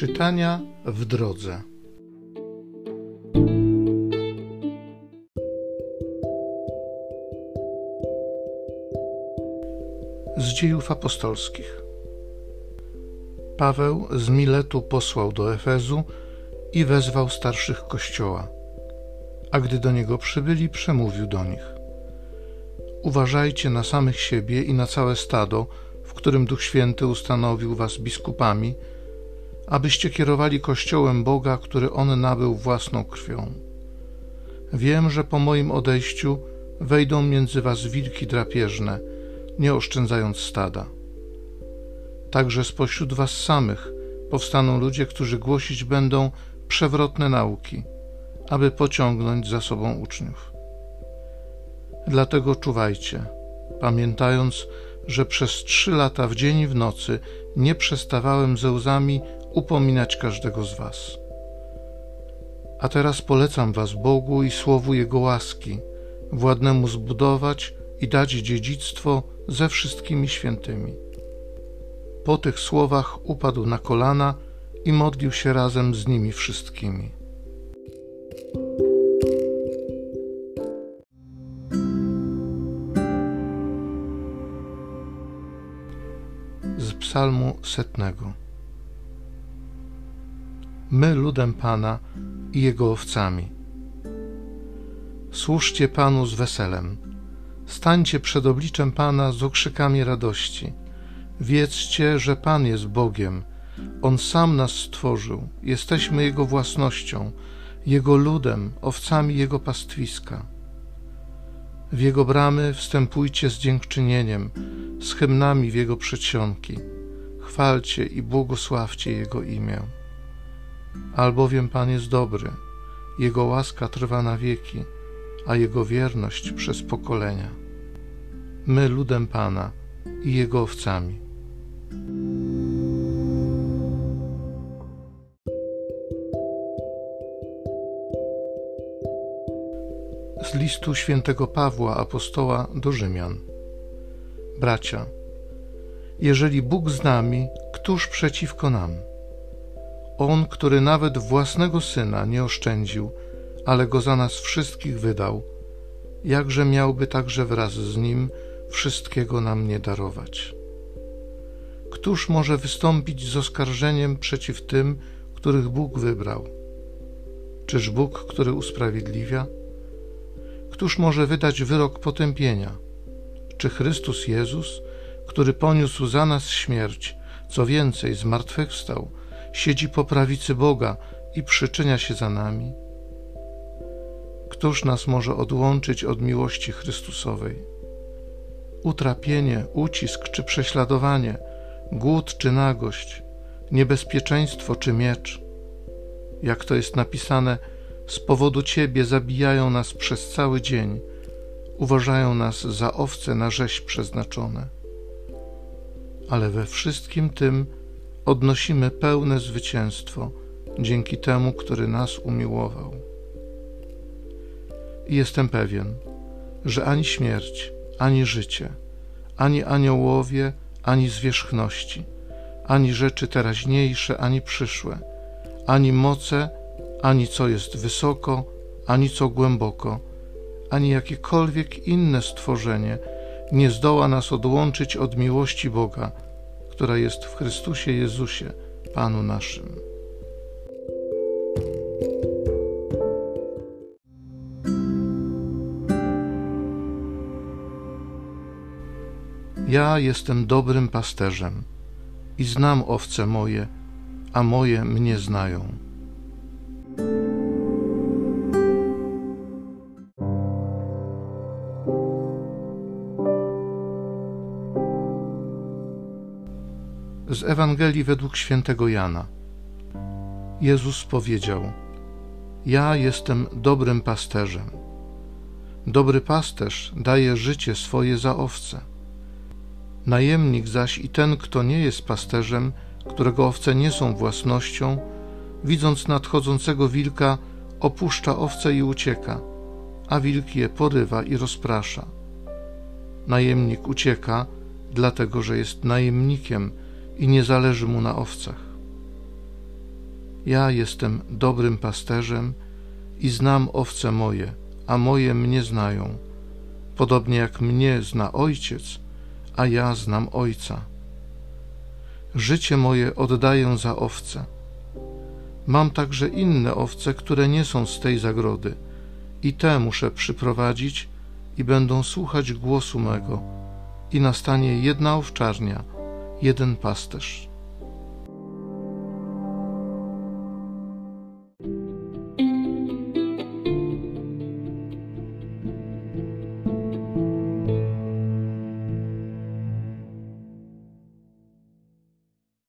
Czytania w drodze. Z dziejów apostolskich. Paweł z Miletu posłał do Efezu i wezwał starszych kościoła, a gdy do niego przybyli, przemówił do nich: Uważajcie na samych siebie i na całe stado, w którym Duch Święty ustanowił was biskupami abyście kierowali Kościołem Boga, który On nabył własną krwią. Wiem, że po moim odejściu wejdą między was wilki drapieżne, nie oszczędzając stada. Także spośród was samych powstaną ludzie, którzy głosić będą przewrotne nauki, aby pociągnąć za sobą uczniów. Dlatego czuwajcie, pamiętając, że przez trzy lata w dzień i w nocy nie przestawałem ze łzami upominać każdego z Was. A teraz polecam Was Bogu i słowu Jego łaski, władnemu zbudować i dać dziedzictwo ze wszystkimi świętymi. Po tych słowach upadł na kolana i modlił się razem z nimi wszystkimi. Z psalmu setnego my ludem Pana i Jego owcami. Służcie Panu z weselem, stańcie przed obliczem Pana z okrzykami radości. Wiedzcie, że Pan jest Bogiem, On sam nas stworzył, jesteśmy Jego własnością, Jego ludem, owcami Jego pastwiska. W Jego bramy wstępujcie z dziękczynieniem, z hymnami w Jego przedsionki. Chwalcie i błogosławcie Jego imię albowiem Pan jest dobry, Jego łaska trwa na wieki, a Jego wierność przez pokolenia. My ludem Pana i Jego owcami. Z listu świętego Pawła apostoła do Rzymian. Bracia, jeżeli Bóg z nami, któż przeciwko nam? On, który nawet własnego syna nie oszczędził, ale go za nas wszystkich wydał, jakże miałby także wraz z nim wszystkiego nam nie darować? Któż może wystąpić z oskarżeniem przeciw tym, których Bóg wybrał? Czyż Bóg, który usprawiedliwia? Któż może wydać wyrok potępienia? Czy Chrystus Jezus, który poniósł za nas śmierć, co więcej, zmartwychwstał, siedzi po prawicy Boga i przyczynia się za nami? Któż nas może odłączyć od miłości Chrystusowej? Utrapienie, ucisk czy prześladowanie, głód czy nagość, niebezpieczeństwo czy miecz. Jak to jest napisane, z powodu Ciebie zabijają nas przez cały dzień, uważają nas za owce na rzeź przeznaczone. Ale we wszystkim tym odnosimy pełne zwycięstwo dzięki temu, który nas umiłował. I jestem pewien, że ani śmierć, ani życie, ani aniołowie, ani zwierzchności, ani rzeczy teraźniejsze, ani przyszłe, ani moce, ani co jest wysoko, ani co głęboko, ani jakiekolwiek inne stworzenie nie zdoła nas odłączyć od miłości Boga, która jest w Chrystusie Jezusie, Panu naszym. Ja jestem dobrym pasterzem i znam owce moje, a moje mnie znają. Z Ewangelii według świętego Jana. Jezus powiedział: Ja jestem dobrym pasterzem. Dobry pasterz daje życie swoje za owce. Najemnik zaś i ten, kto nie jest pasterzem, którego owce nie są własnością, widząc nadchodzącego wilka, opuszcza owce i ucieka, a wilk je porywa i rozprasza. Najemnik ucieka, dlatego że jest najemnikiem i nie zależy mu na owcach. Ja jestem dobrym pasterzem i znam owce moje, a moje mnie znają, podobnie jak mnie zna Ojciec, a ja znam Ojca. Życie moje oddaję za owce. Mam także inne owce, które nie są z tej zagrody, i te muszę przyprowadzić i będą słuchać głosu mego, i nastanie jedna owczarnia, jeden pasterz.